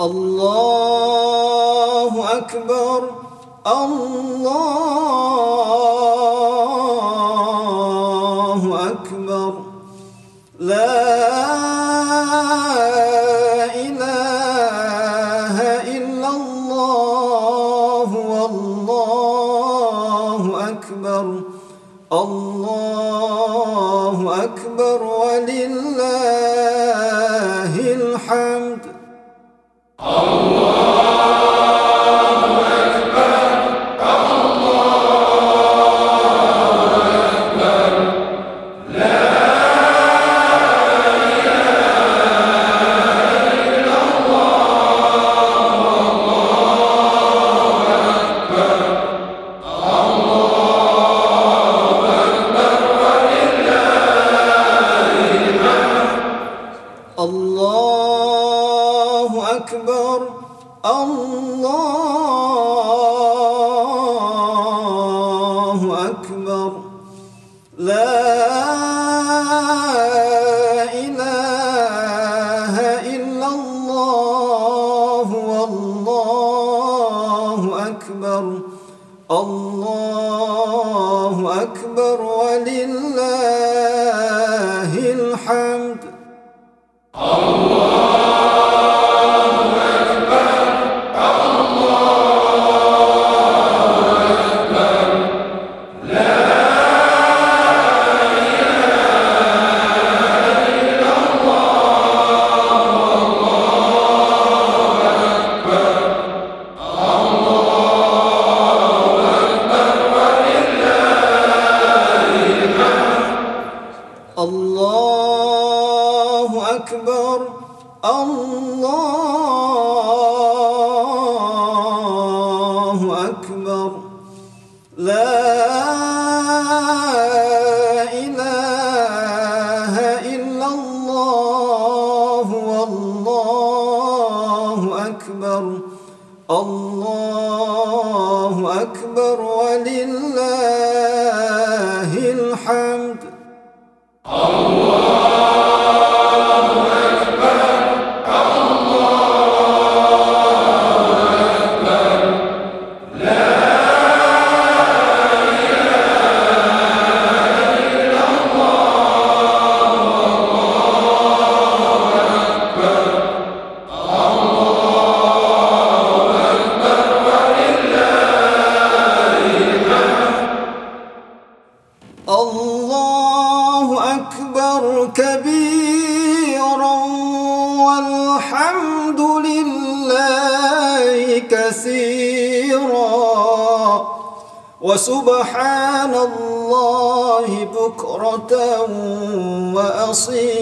الله أكبر الله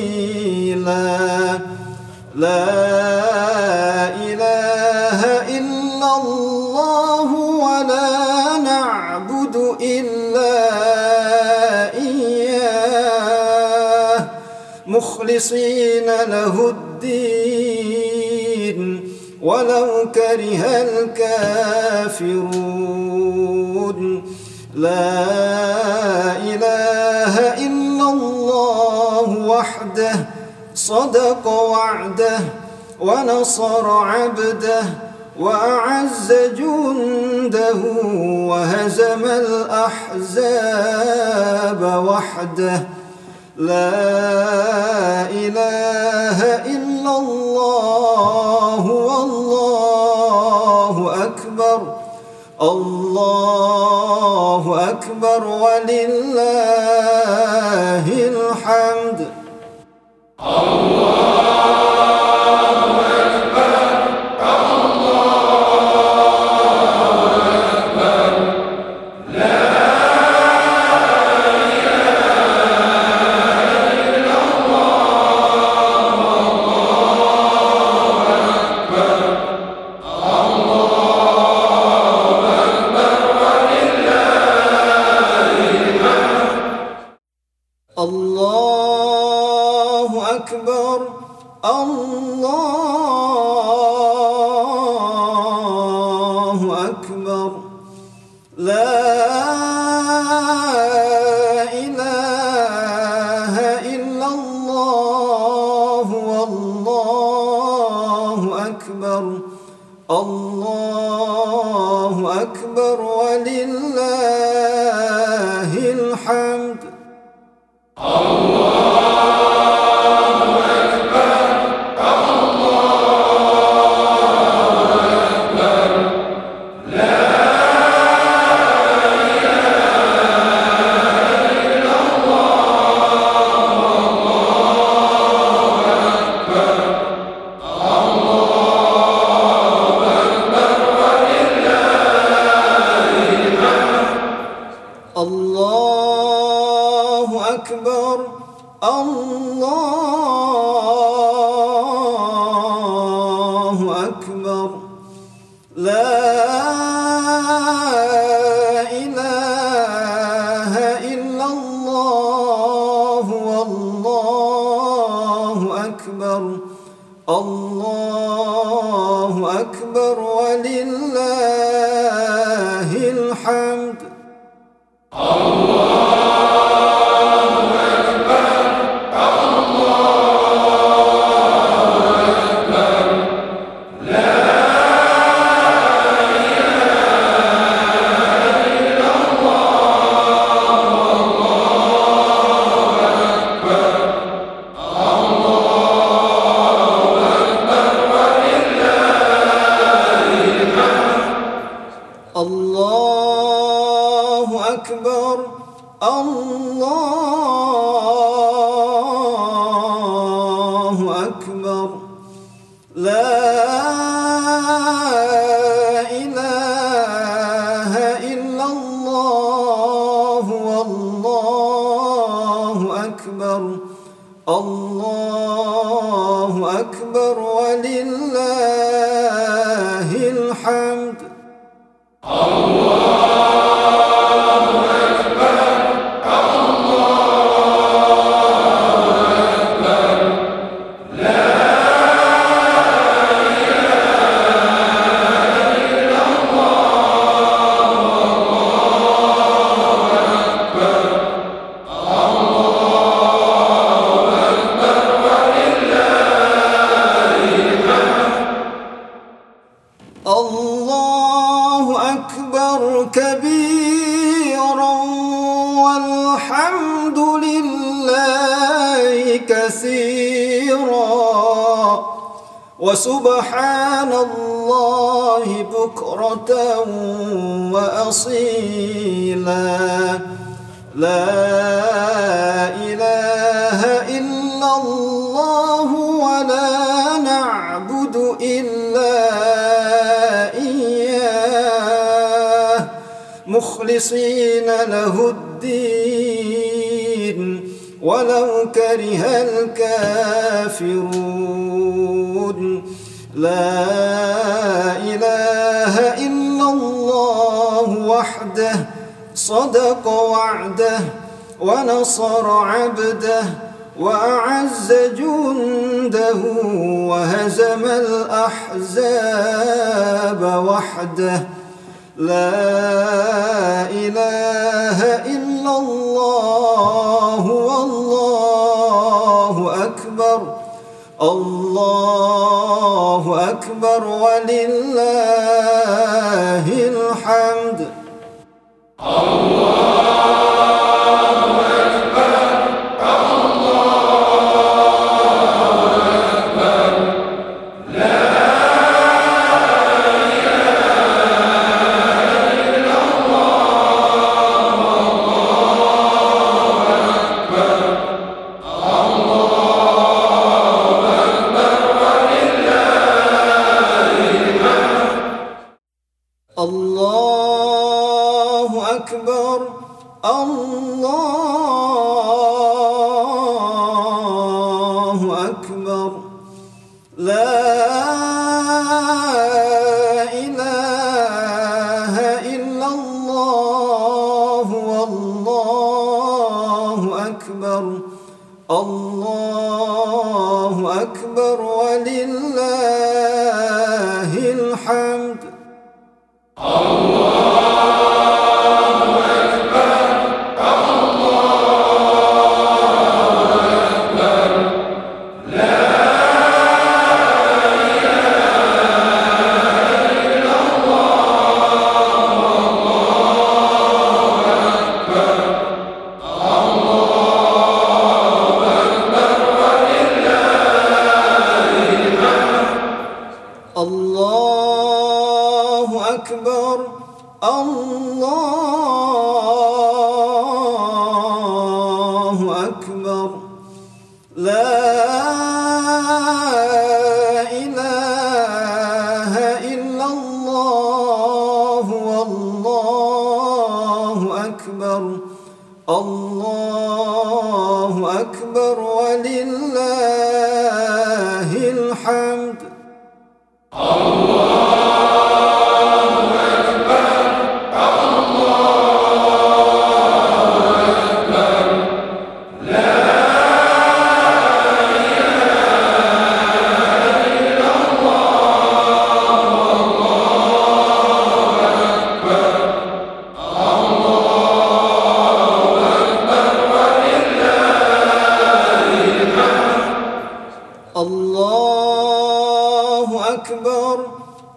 وأصيلا لا إله إلا الله ولا نعبد إلا إياه. مخلصين له الدين ولو كره الكافرون. لا صدق وعده ونصر عبده وأعز جنده وهزم الأحزاب وحده. لا إله إلا الله والله أكبر الله أكبر ولله الحمد. الله أكبر. لا إلا إياه مخلصين له الدين ولو كره الكافرون. لا إله إلا الله وحده صدق وعده ونصر عبده وأعز جنده وهزم الأحزاب وحده. لا إله إلا الله والله أكبر. الله أكبر ولله الحمد. الله والله أكبر الله أكبر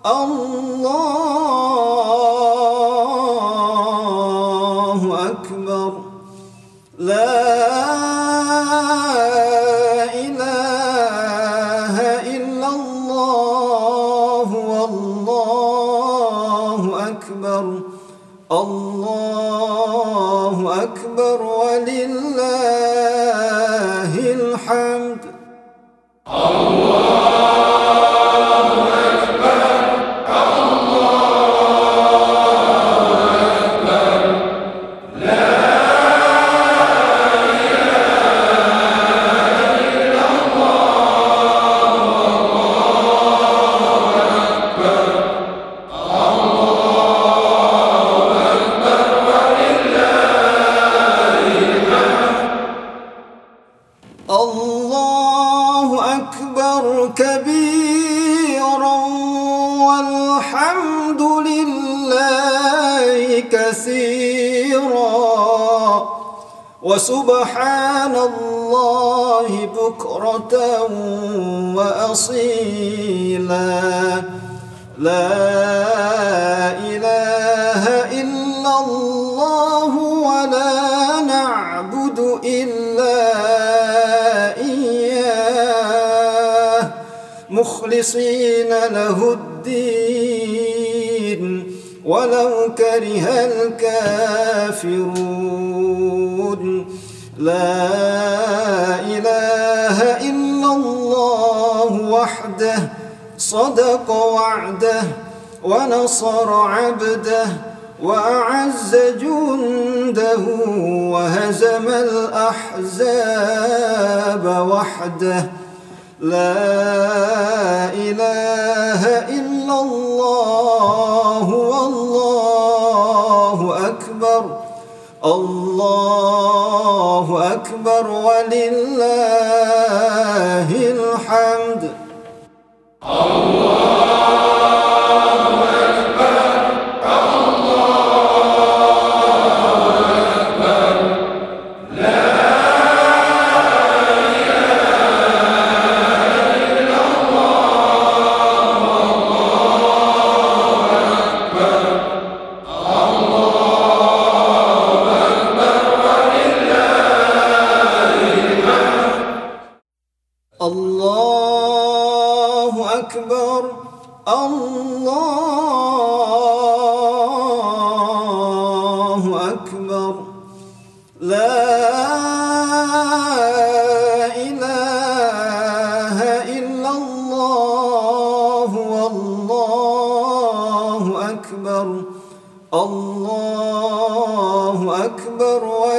Allah ولو كره الكافرون. لا إله إلا الله وحده صدق وعده ونصر عبده وأعز جنده وهزم الأحزاب وحده. لا إله إلا الله الله أكبر ولله الحمد.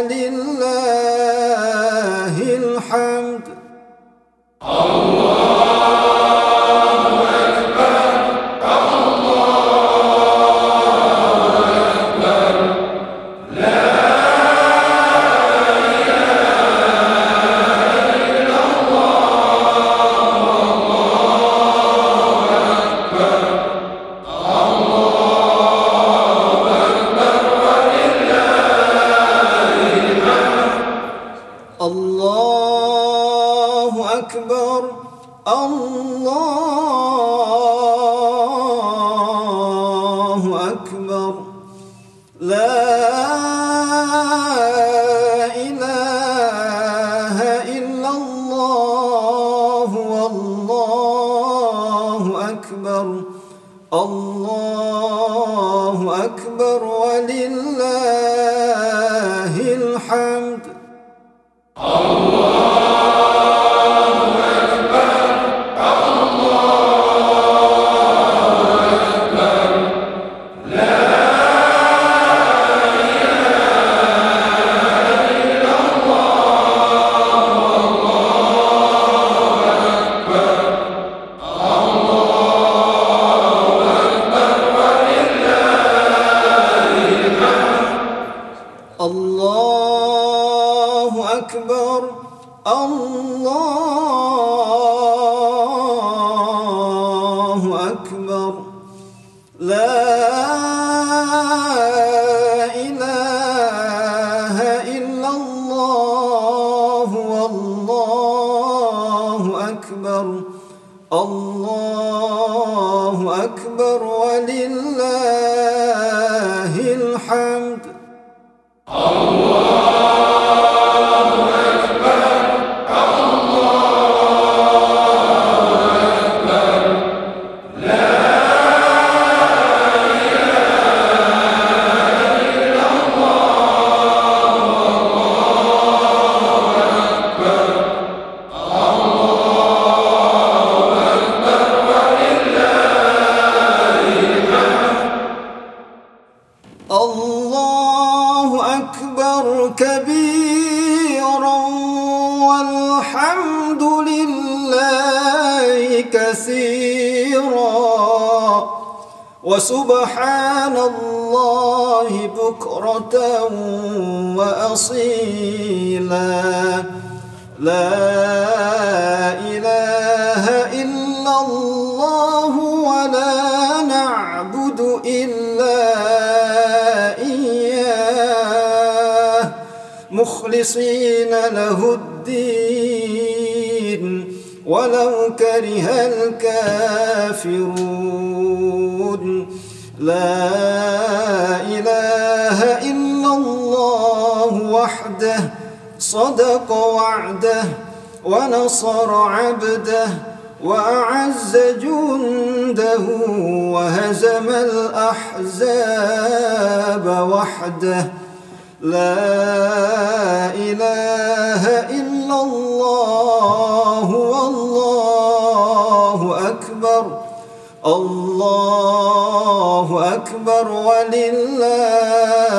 لله الحمد. صدق وعده ونصر عبده وأعز جنده وهزم الأحزاب وحده. لا إله إلا الله والله أكبر الله أكبر ولله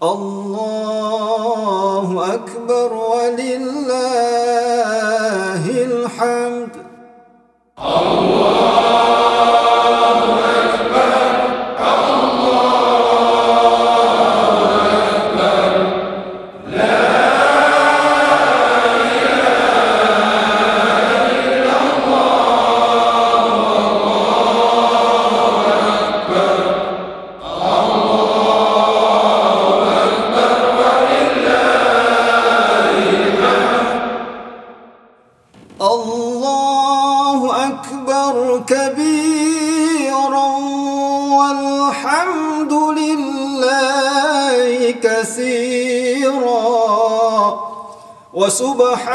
Allah subhanallah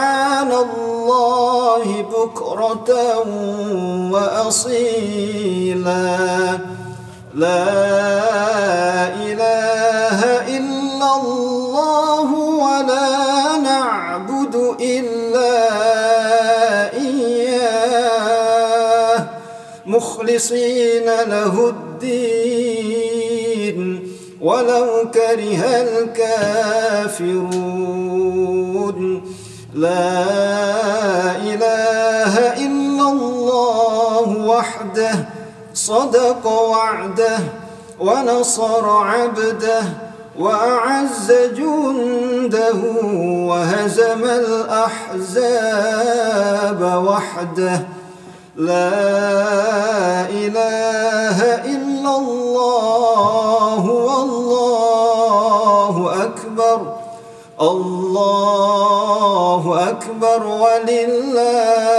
وأعز جنده وهزم الأحزاب وحده. لا إله إلا الله والله أكبر. الله أكبر ولله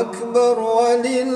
أكبر ولله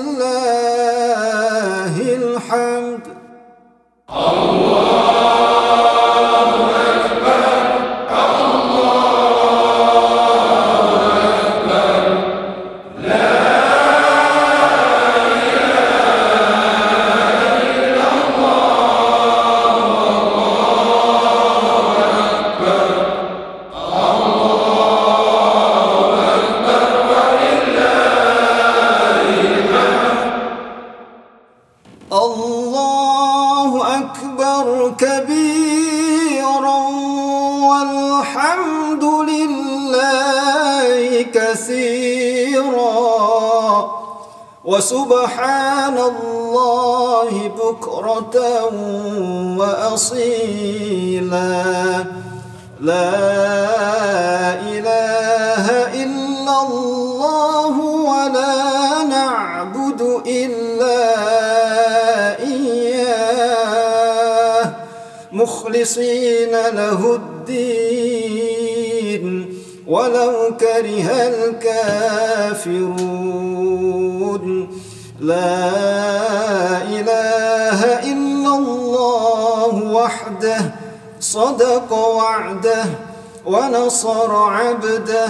نصر عبده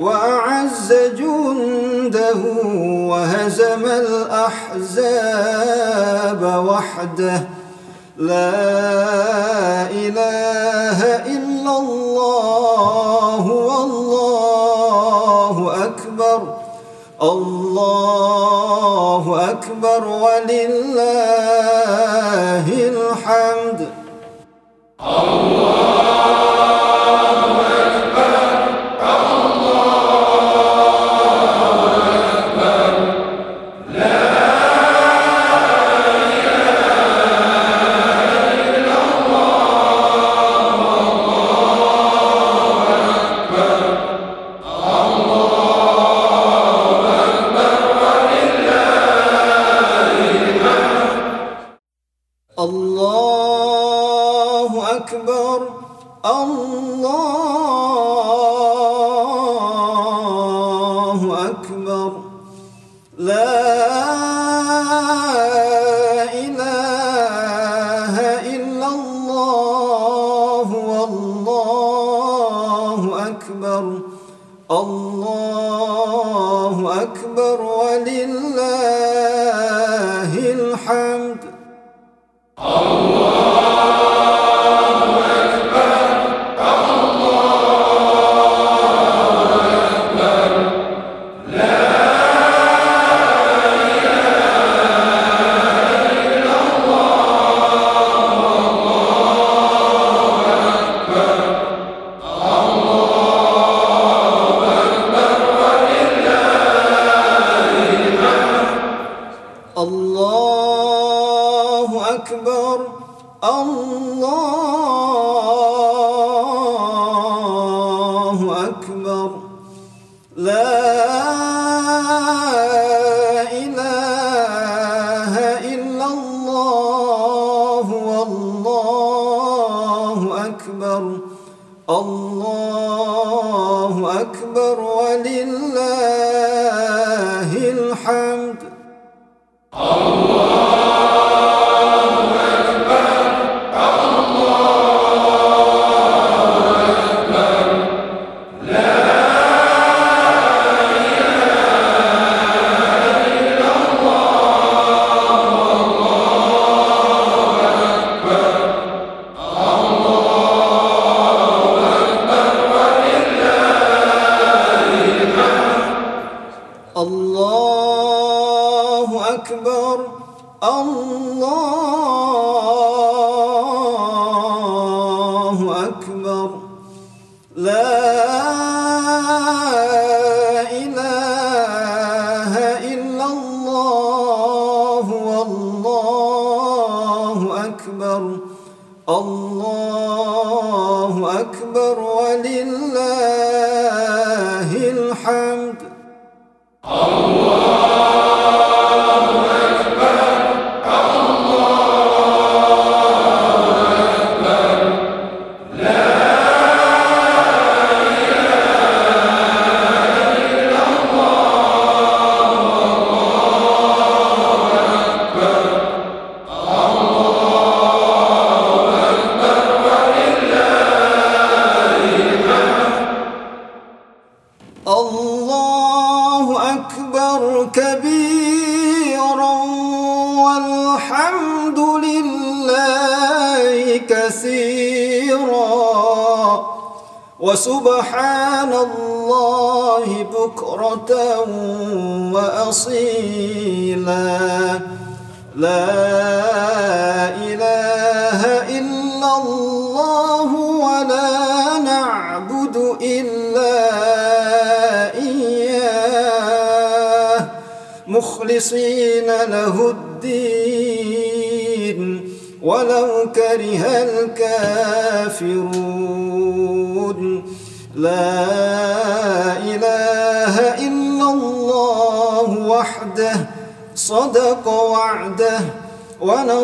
وأعز جنده وهزم الأحزاب وحده لا إله إلا الله والله أكبر الله أكبر ولله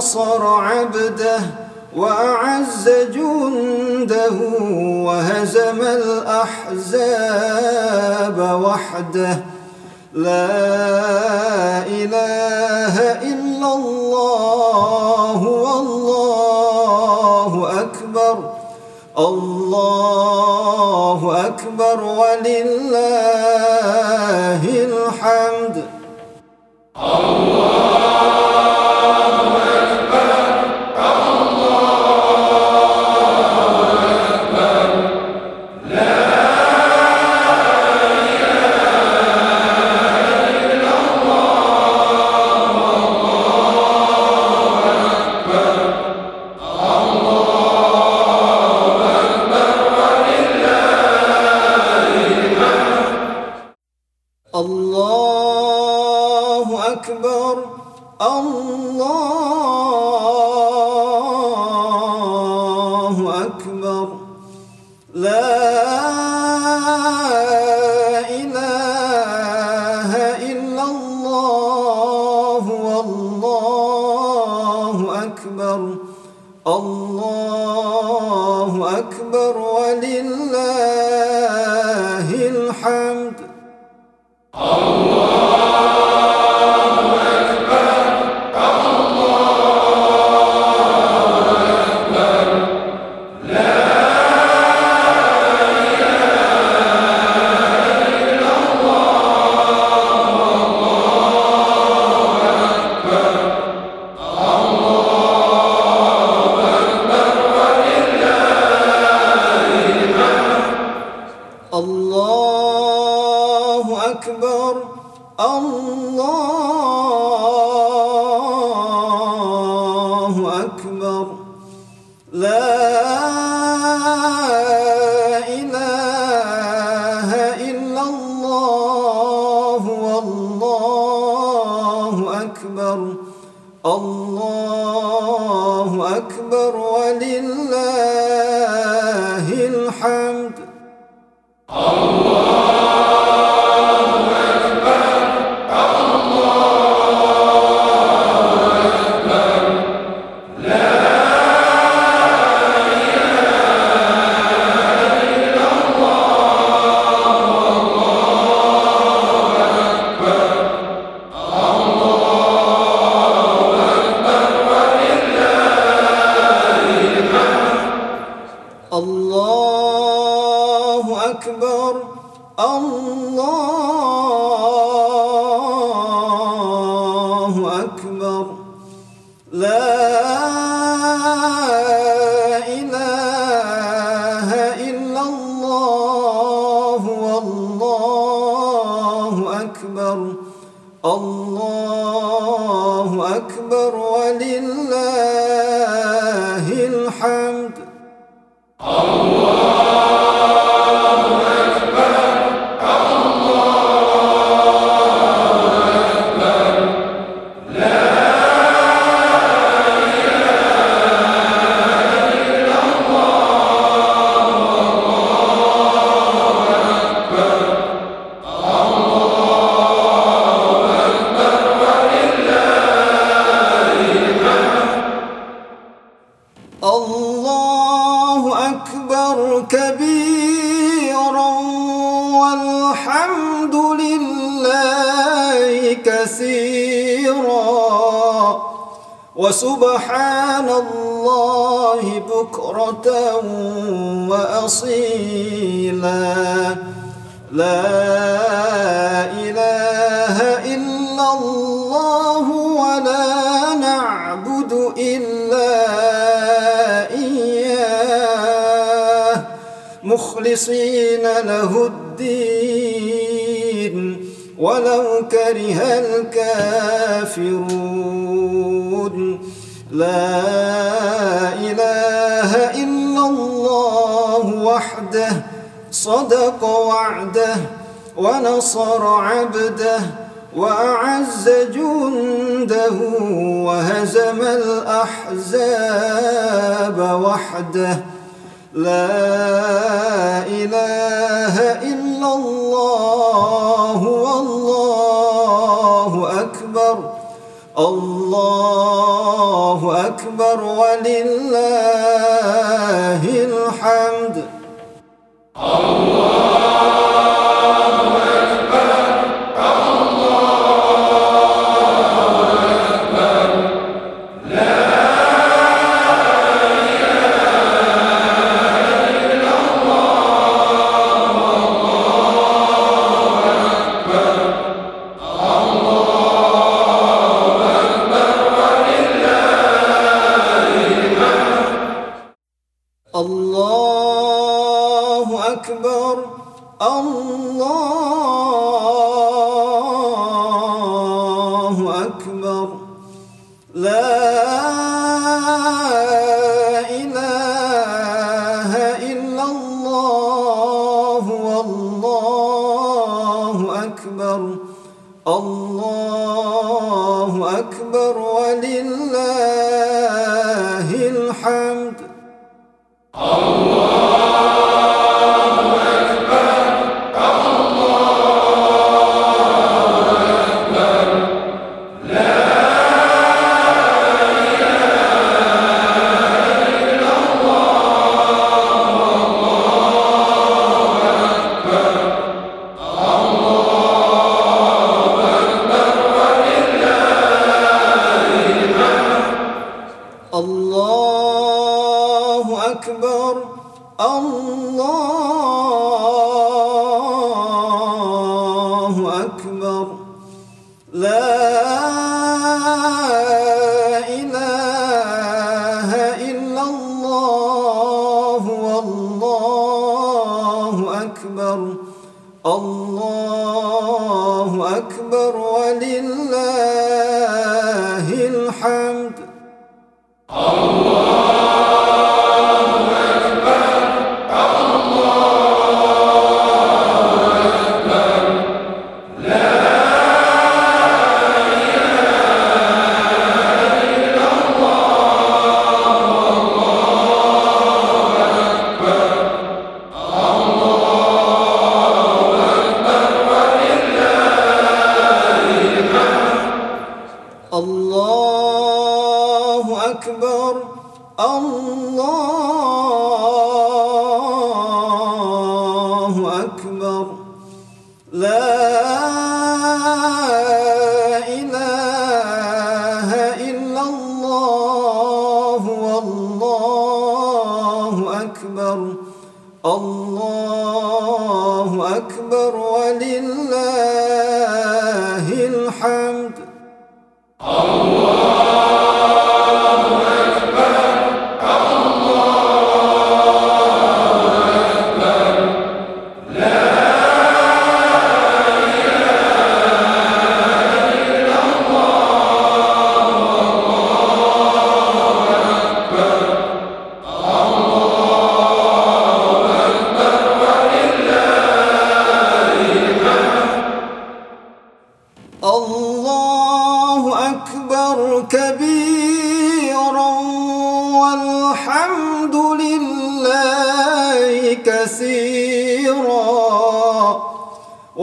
نصر عبده وأعز جنده وهزم الأحزاب وحده لا إله إلا الله والله أكبر الله أكبر ولله الحمد. الله الله وسبح ونصر عبده وأعز جنده وهزم الأحزاب وحده. لا إله إلا الله والله أكبر الله أكبر ولله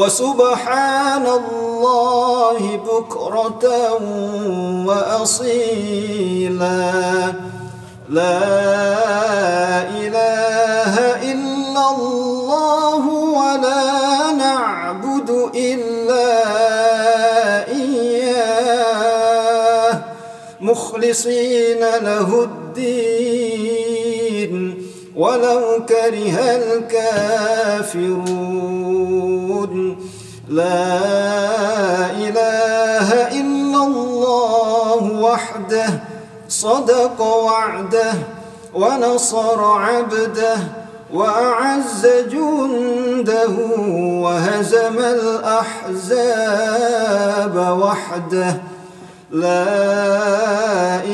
وسبحان الله بكرة وأصيلا. لا إله إلا الله ولا نعبد إلا إياه. مخلصين له الدين. ولو كره الكافرون. لا إله إلا الله وحده صدق وعده ونصر عبده وأعز جنده وهزم الأحزاب وحده. لا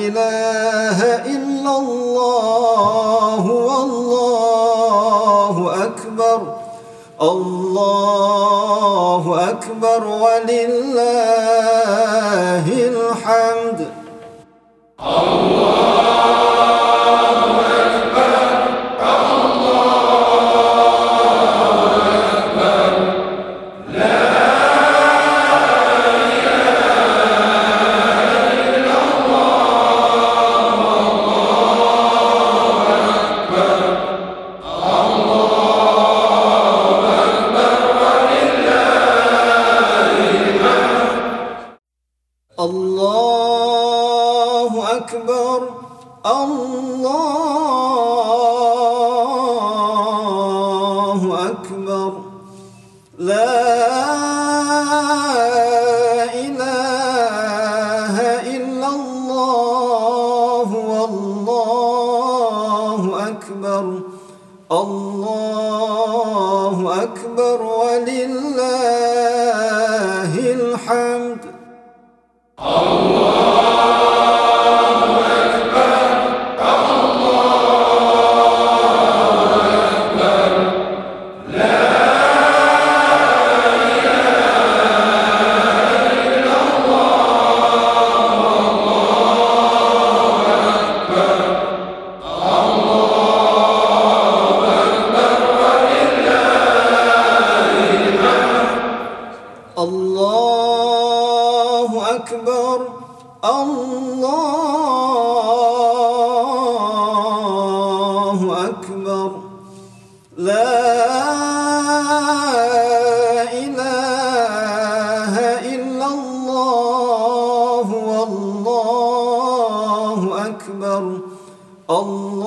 إله إلا الله والله أكبر الله أكبر ولله أكبر. الله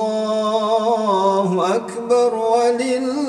أكبر ولله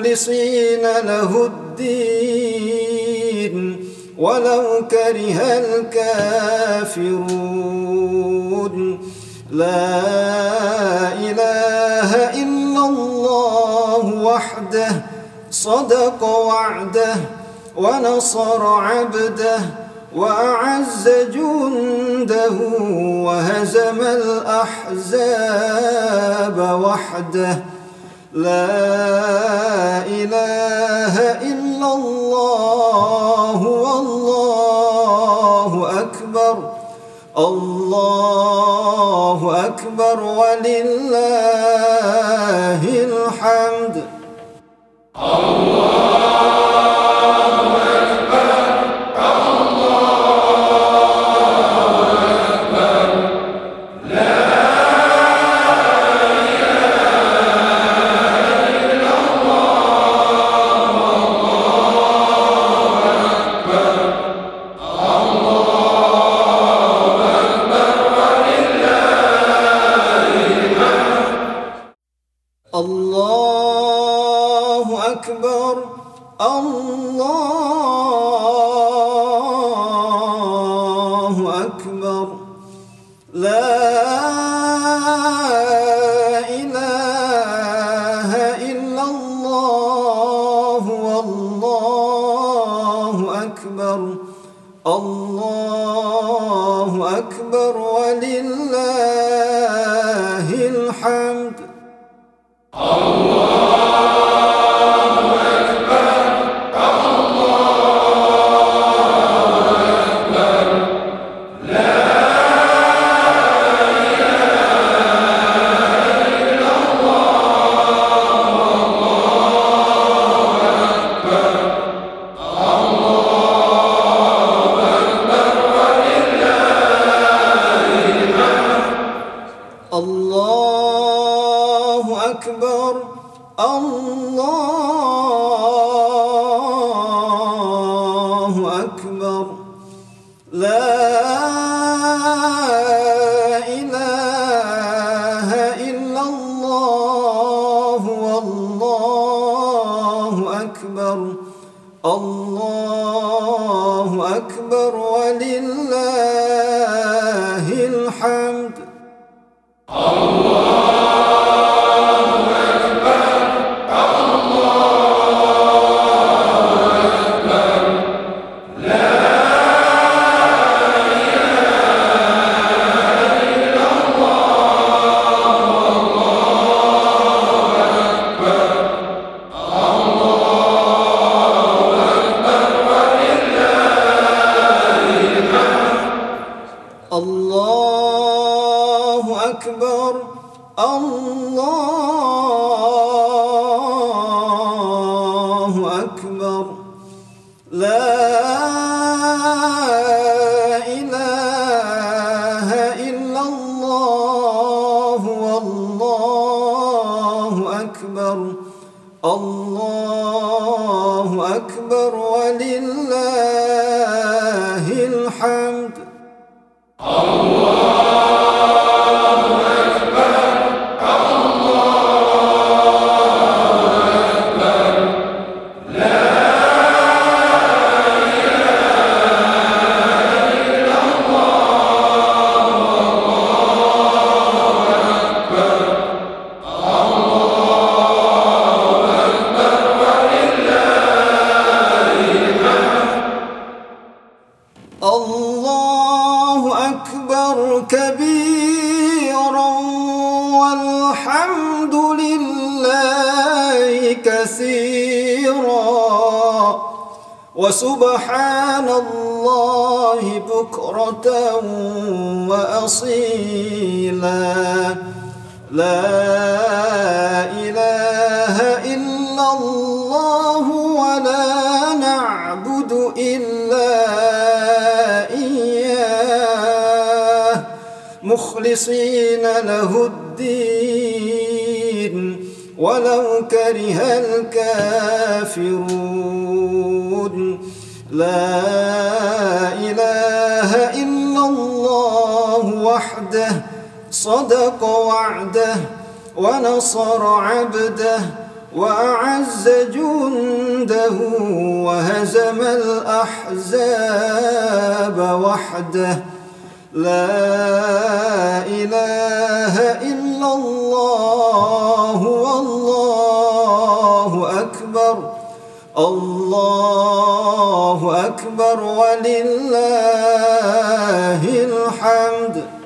مخلصين له الدين ولو كره الكافرون. لا إله إلا الله وحده صدق وعده ونصر عبده وأعز جنده وهزم الأحزاب وحده لا إله إلا الله والله أكبر الله أكبر ولله الحمد. Allah. وسبحان الله بكرة وأصيلا. لا إله إلا الله ولا نعبد إلا إياه. مخلصين له الدين. ولو كره الكافرون. لا إله إلا الله وحده صدق وعده ونصر عبده وأعز جنده وهزم الأحزاب وحده. لا إله إلا الله الله أكبر ولله الحمد.